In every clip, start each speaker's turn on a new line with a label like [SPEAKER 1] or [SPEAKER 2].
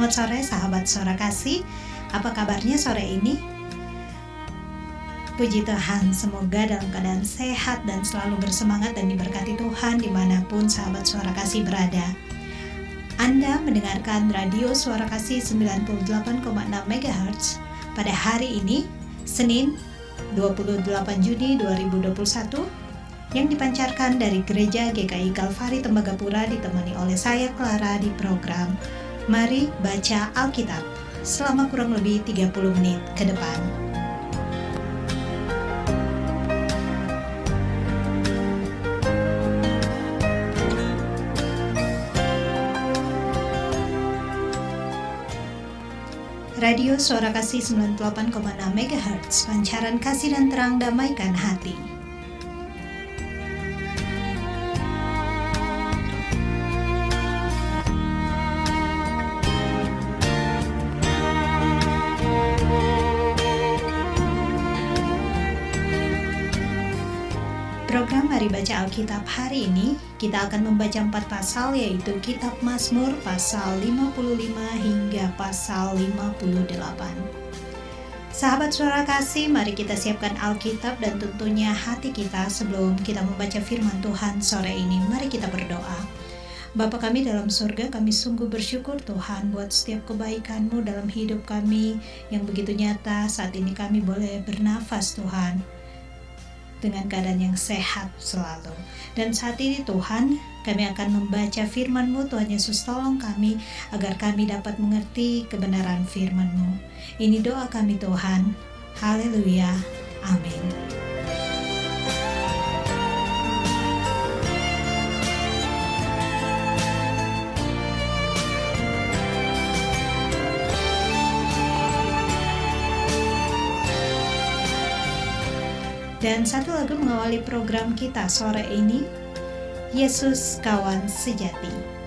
[SPEAKER 1] Selamat sore sahabat suara kasih Apa kabarnya sore ini? Puji Tuhan, semoga dalam keadaan sehat dan selalu bersemangat dan diberkati Tuhan di mana pun sahabat suara kasih berada Anda mendengarkan radio suara kasih 98,6 MHz pada hari ini, Senin 28 Juni 2021 yang dipancarkan dari Gereja GKI Kalvari Tembagapura ditemani oleh saya Clara di program Mari Baca Alkitab selama kurang lebih 30 menit ke depan. Radio Suara Kasih 98,6 MHz, pancaran kasih dan terang damaikan hati. Program Mari Baca Alkitab hari ini kita akan membaca empat pasal yaitu Kitab Mazmur pasal 55 hingga pasal 58. Sahabat suara kasih, mari kita siapkan Alkitab dan tentunya hati kita sebelum kita membaca firman Tuhan sore ini. Mari kita berdoa. Bapa kami dalam surga, kami sungguh bersyukur Tuhan buat setiap kebaikan-Mu dalam hidup kami yang begitu nyata. Saat ini kami boleh bernafas Tuhan dengan keadaan yang sehat selalu. Dan saat ini Tuhan, kami akan membaca firman-Mu, Tuhan Yesus tolong kami agar kami dapat mengerti kebenaran firman-Mu. Ini doa kami Tuhan. Haleluya. Amin. Dan satu lagu mengawali program kita sore ini, Yesus Kawan Sejati.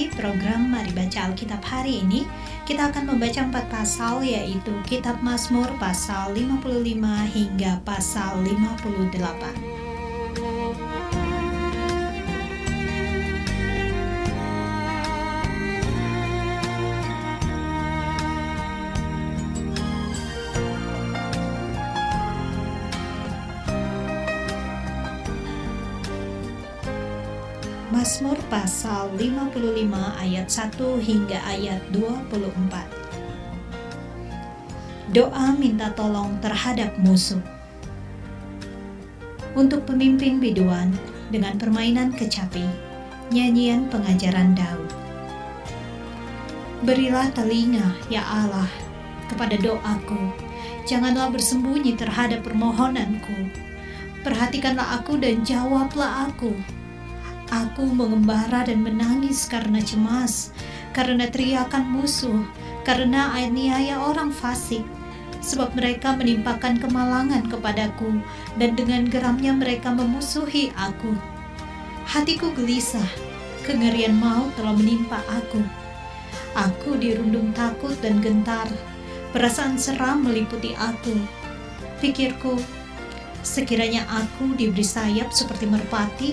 [SPEAKER 1] Kasih program Mari Baca Alkitab hari ini kita akan membaca empat pasal yaitu Kitab Mazmur pasal 55 hingga pasal 58. Mazmur pasal 55 ayat 1 hingga ayat 24. Doa minta tolong terhadap musuh. Untuk pemimpin biduan dengan permainan kecapi, nyanyian pengajaran Daud. Berilah telinga, ya Allah, kepada doaku. Janganlah bersembunyi terhadap permohonanku. Perhatikanlah aku dan jawablah aku Aku mengembara dan menangis karena cemas, karena teriakan musuh, karena aniaya orang fasik, sebab mereka menimpakan kemalangan kepadaku, dan dengan geramnya mereka memusuhi aku. Hatiku gelisah, kengerian maut telah menimpa aku. Aku dirundung takut dan gentar, perasaan seram meliputi aku. Pikirku, sekiranya aku diberi sayap seperti merpati,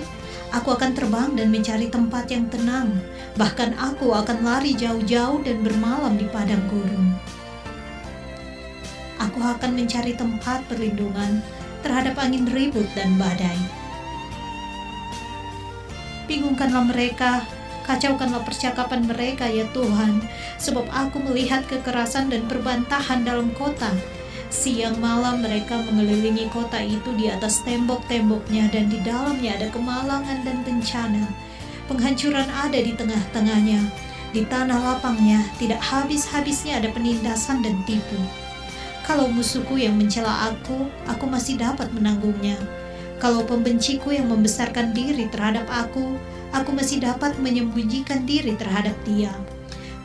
[SPEAKER 1] Aku akan terbang dan mencari tempat yang tenang. Bahkan aku akan lari jauh-jauh dan bermalam di padang gurun. Aku akan mencari tempat perlindungan terhadap angin ribut dan badai. Bingungkanlah mereka, kacaukanlah percakapan mereka ya Tuhan, sebab aku melihat kekerasan dan perbantahan dalam kota Siang malam mereka mengelilingi kota itu di atas tembok-temboknya dan di dalamnya ada kemalangan dan bencana. Penghancuran ada di tengah-tengahnya. Di tanah lapangnya tidak habis-habisnya ada penindasan dan tipu. Kalau musuhku yang mencela aku, aku masih dapat menanggungnya. Kalau pembenciku yang membesarkan diri terhadap aku, aku masih dapat menyembunyikan diri terhadap dia.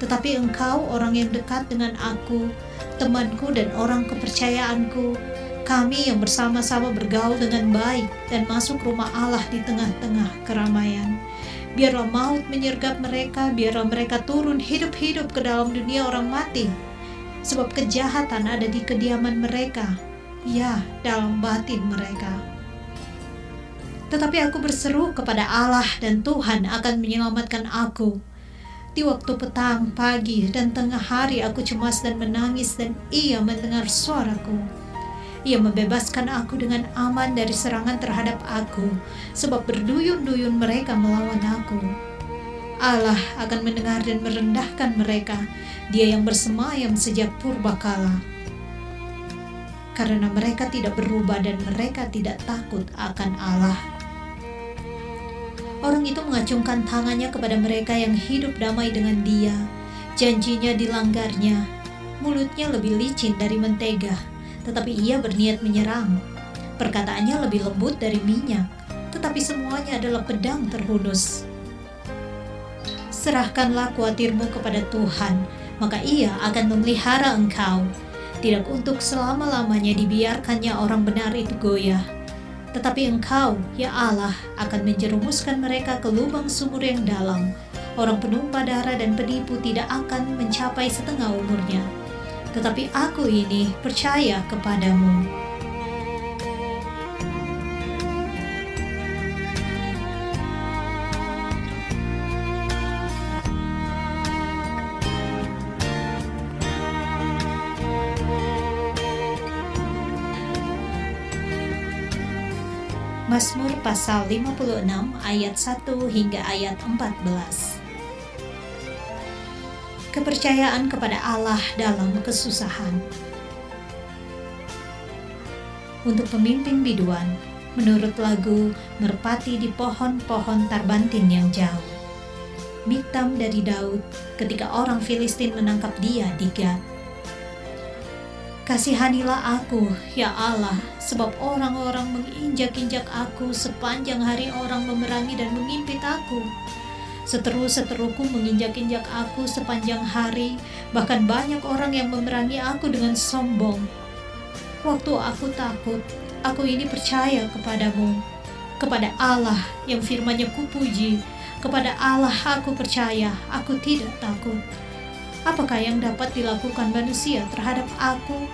[SPEAKER 1] Tetapi engkau orang yang dekat dengan aku, temanku dan orang kepercayaanku, kami yang bersama-sama bergaul dengan baik dan masuk rumah Allah di tengah-tengah keramaian. Biarlah maut menyergap mereka, biarlah mereka turun hidup-hidup ke dalam dunia orang mati. Sebab kejahatan ada di kediaman mereka, ya dalam batin mereka. Tetapi aku berseru kepada Allah dan Tuhan akan menyelamatkan aku di waktu petang, pagi, dan tengah hari aku cemas dan menangis dan ia mendengar suaraku. Ia membebaskan aku dengan aman dari serangan terhadap aku, sebab berduyun-duyun mereka melawan aku. Allah akan mendengar dan merendahkan mereka, dia yang bersemayam sejak purba kala. Karena mereka tidak berubah dan mereka tidak takut akan Allah. Orang itu mengacungkan tangannya kepada mereka yang hidup damai dengan dia. Janjinya dilanggarnya. Mulutnya lebih licin dari mentega, tetapi ia berniat menyerang. Perkataannya lebih lembut dari minyak, tetapi semuanya adalah pedang terhunus. Serahkanlah kuatirmu kepada Tuhan, maka ia akan memelihara engkau. Tidak untuk selama-lamanya dibiarkannya orang benar itu goyah tetapi engkau, ya Allah, akan menjerumuskan mereka ke lubang sumur yang dalam. Orang penumpah darah dan penipu tidak akan mencapai setengah umurnya. Tetapi aku ini percaya kepadamu. Pasal 56 ayat 1 hingga ayat 14. Kepercayaan kepada Allah dalam kesusahan. Untuk pemimpin biduan, menurut lagu Merpati di pohon-pohon tarbantin yang jauh. Miktam dari Daud ketika orang Filistin menangkap dia di Gad Kasihanilah aku, ya Allah, sebab orang-orang menginjak-injak aku sepanjang hari orang memerangi dan mengimpit aku. Seteru-seteruku menginjak-injak aku sepanjang hari, bahkan banyak orang yang memerangi aku dengan sombong. Waktu aku takut, aku ini percaya kepadamu, kepada Allah yang firmannya kupuji, Kepada Allah aku percaya, aku tidak takut. Apakah yang dapat dilakukan manusia terhadap aku?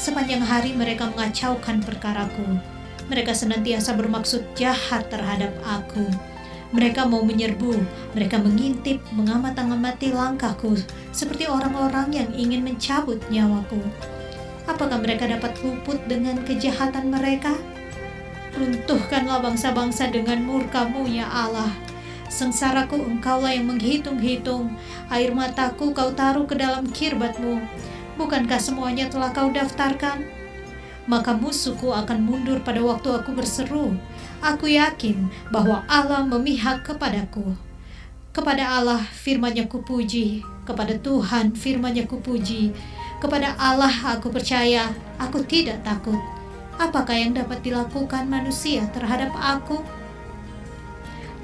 [SPEAKER 1] Sepanjang hari mereka mengacaukan perkaraku. Mereka senantiasa bermaksud jahat terhadap aku. Mereka mau menyerbu, mereka mengintip, mengamat-ngamati langkahku, seperti orang-orang yang ingin mencabut nyawaku. Apakah mereka dapat luput dengan kejahatan mereka? Runtuhkanlah bangsa-bangsa dengan murkamu ya Allah. Sengsaraku engkaulah yang menghitung-hitung, air mataku kau taruh ke dalam kirbatmu. Bukankah semuanya telah kau daftarkan? Maka musuhku akan mundur pada waktu aku berseru. Aku yakin bahwa Allah memihak kepadaku. Kepada Allah firmannya kupuji, kepada Tuhan firmannya kupuji, kepada Allah aku percaya, aku tidak takut. Apakah yang dapat dilakukan manusia terhadap aku?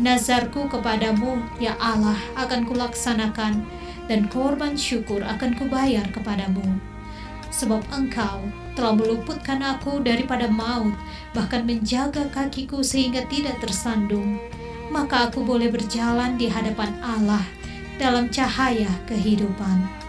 [SPEAKER 1] Nazarku kepadamu, ya Allah, akan kulaksanakan dan korban syukur akan kubayar kepadamu. Sebab engkau telah meluputkan aku daripada maut, bahkan menjaga kakiku sehingga tidak tersandung. Maka aku boleh berjalan di hadapan Allah dalam cahaya kehidupan.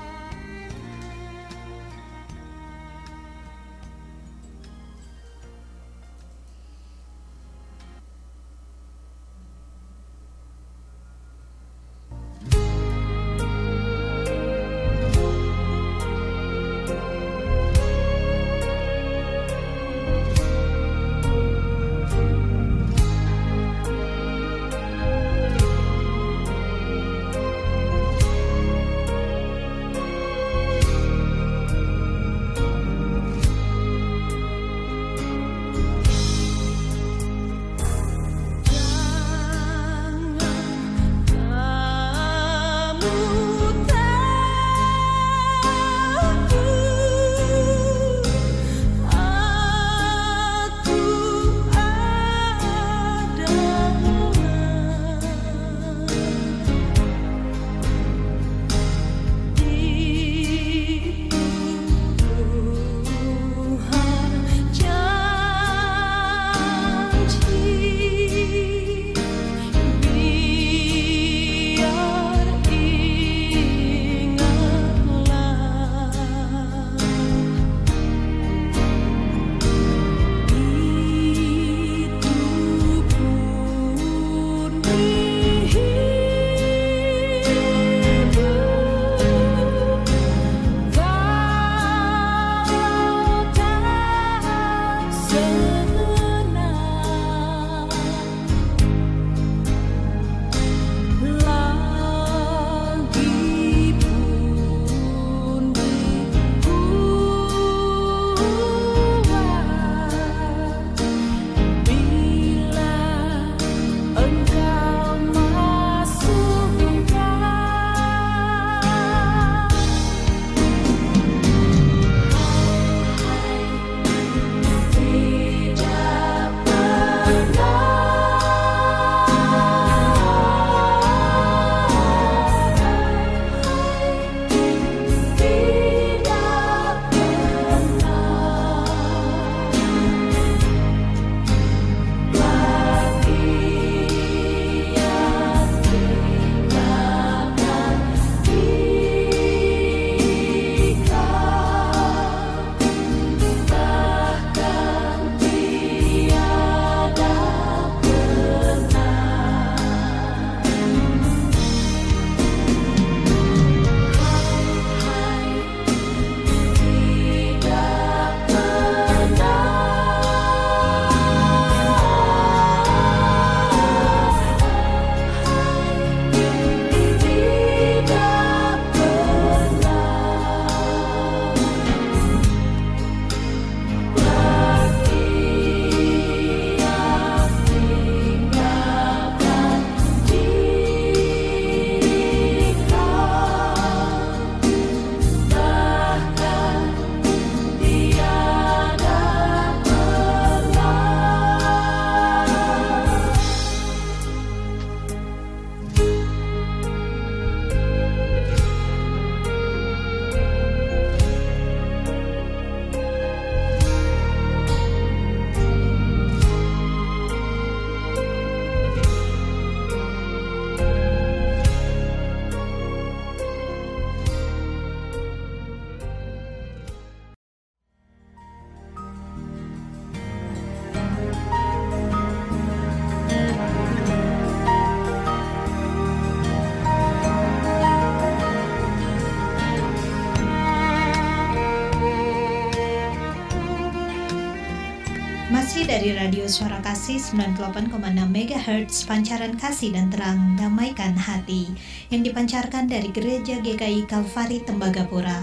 [SPEAKER 1] Radio Suara Kasih 98,6 MHz Pancaran Kasih dan Terang Damaikan Hati yang dipancarkan dari Gereja GKI Kalvari Tembagapura.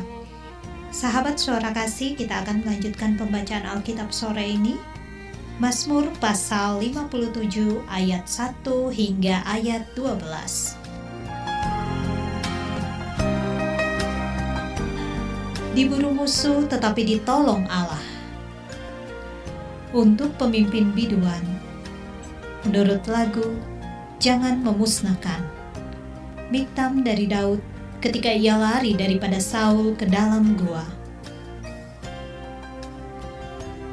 [SPEAKER 1] Sahabat Suara Kasih, kita akan melanjutkan pembacaan Alkitab sore ini. Mazmur pasal 57 ayat 1 hingga ayat 12. Diburu musuh tetapi ditolong Allah untuk pemimpin biduan. Menurut lagu, jangan memusnahkan. Miktam dari Daud ketika ia lari daripada Saul ke dalam gua.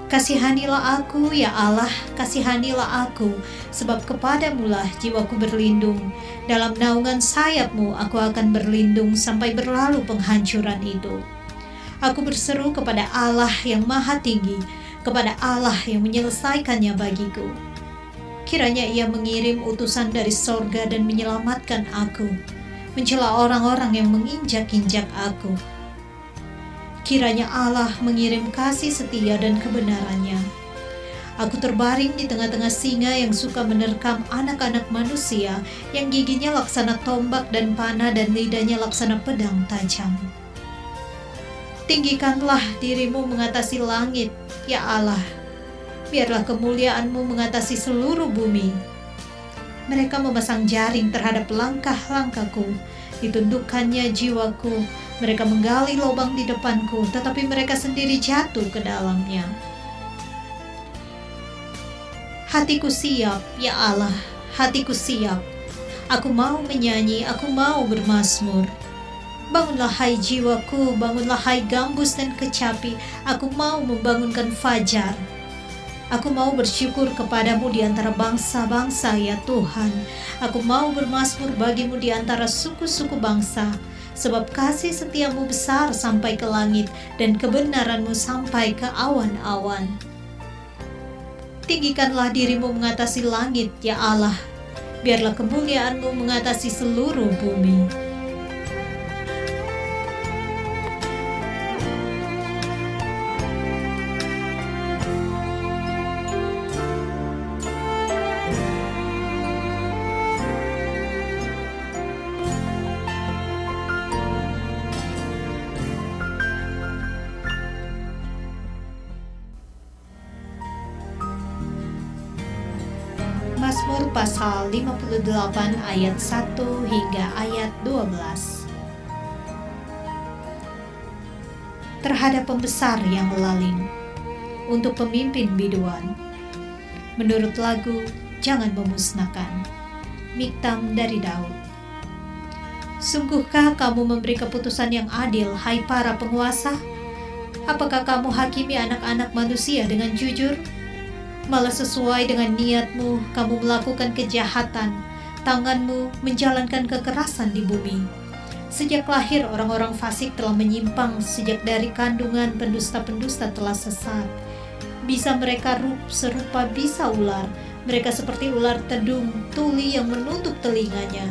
[SPEAKER 1] Kasihanilah aku, ya Allah, kasihanilah aku, sebab kepadamulah jiwaku berlindung. Dalam naungan sayapmu aku akan berlindung sampai berlalu penghancuran itu. Aku berseru kepada Allah yang maha tinggi, kepada Allah yang menyelesaikannya bagiku. Kiranya ia mengirim utusan dari sorga dan menyelamatkan aku, mencela orang-orang yang menginjak-injak aku. Kiranya Allah mengirim kasih setia dan kebenarannya. Aku terbaring di tengah-tengah singa yang suka menerkam anak-anak manusia yang giginya laksana tombak dan panah dan lidahnya laksana pedang tajam. Tinggikanlah dirimu mengatasi langit, ya Allah. Biarlah kemuliaanmu mengatasi seluruh bumi. Mereka memasang jaring terhadap langkah-langkahku, ditundukkannya jiwaku. Mereka menggali lubang di depanku, tetapi mereka sendiri jatuh ke dalamnya. Hatiku siap, ya Allah, hatiku siap. Aku mau menyanyi, aku mau bermasmur. Bangunlah hai jiwaku, bangunlah hai gambus dan kecapi, aku mau membangunkan fajar. Aku mau bersyukur kepadamu di antara bangsa-bangsa ya Tuhan. Aku mau bermasmur bagimu di antara suku-suku bangsa. Sebab kasih setiamu besar sampai ke langit dan kebenaranmu sampai ke awan-awan. Tinggikanlah dirimu mengatasi langit ya Allah. Biarlah kemuliaanmu mengatasi seluruh bumi. Pasal 58 ayat 1 hingga ayat 12. Terhadap pembesar yang melaling untuk pemimpin biduan. Menurut lagu Jangan Memusnahkan. Miktam dari Daud. Sungguhkah kamu memberi keputusan yang adil, hai para penguasa? Apakah kamu hakimi anak-anak manusia dengan jujur? Malah sesuai dengan niatmu kamu melakukan kejahatan, tanganmu menjalankan kekerasan di bumi. Sejak lahir orang-orang fasik telah menyimpang, sejak dari kandungan pendusta-pendusta telah sesat. Bisa mereka rup serupa bisa ular, mereka seperti ular tedung, tuli yang menutup telinganya,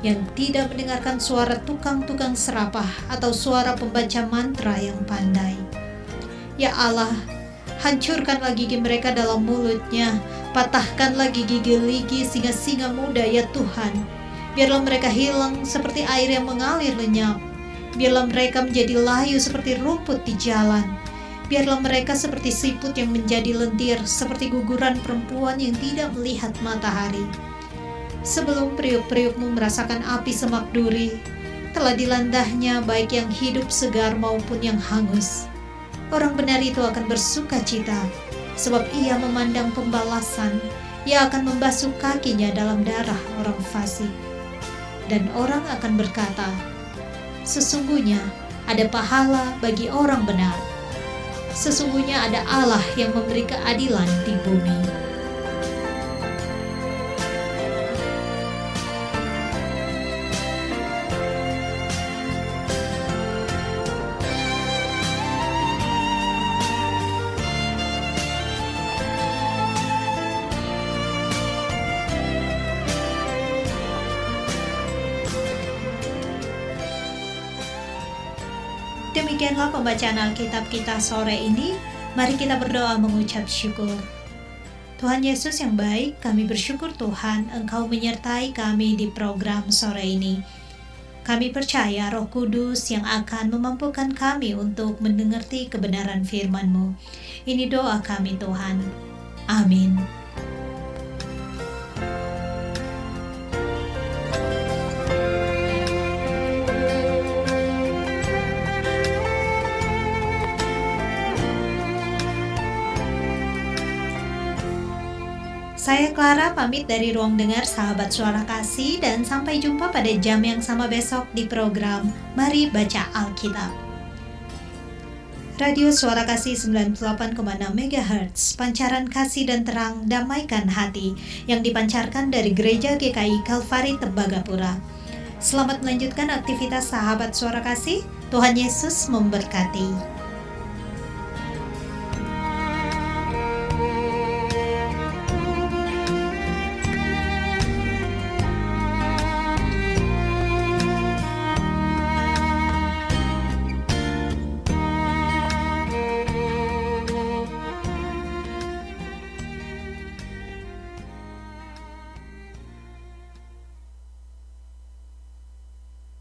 [SPEAKER 1] yang tidak mendengarkan suara tukang-tukang serapah atau suara pembaca mantra yang pandai. Ya Allah, Hancurkanlah gigi mereka dalam mulutnya, patahkanlah gigi-gigi singa-singa muda ya Tuhan. Biarlah mereka hilang seperti air yang mengalir lenyap. Biarlah mereka menjadi layu seperti rumput di jalan. Biarlah mereka seperti siput yang menjadi lentir, seperti guguran perempuan yang tidak melihat matahari. Sebelum periuk-periukmu merasakan api semak duri, telah dilandahnya baik yang hidup segar maupun yang hangus orang benar itu akan bersuka cita, sebab ia memandang pembalasan, ia akan membasuh kakinya dalam darah orang fasik. Dan orang akan berkata, Sesungguhnya ada pahala bagi orang benar. Sesungguhnya ada Allah yang memberi keadilan di bumi. Demikianlah pembacaan Alkitab kita sore ini. Mari kita berdoa mengucap syukur. Tuhan Yesus yang baik, kami bersyukur Tuhan Engkau menyertai kami di program sore ini. Kami percaya Roh Kudus yang akan memampukan kami untuk mendengarti kebenaran firman-Mu. Ini doa kami Tuhan. Amin. Saya Clara pamit dari ruang dengar sahabat suara kasih dan sampai jumpa pada jam yang sama besok di program Mari Baca Alkitab. Radio Suara Kasih 98,6 MHz, pancaran kasih dan terang damaikan hati yang dipancarkan dari Gereja GKI Kalvari Tembagapura. Selamat melanjutkan aktivitas sahabat suara kasih. Tuhan Yesus memberkati.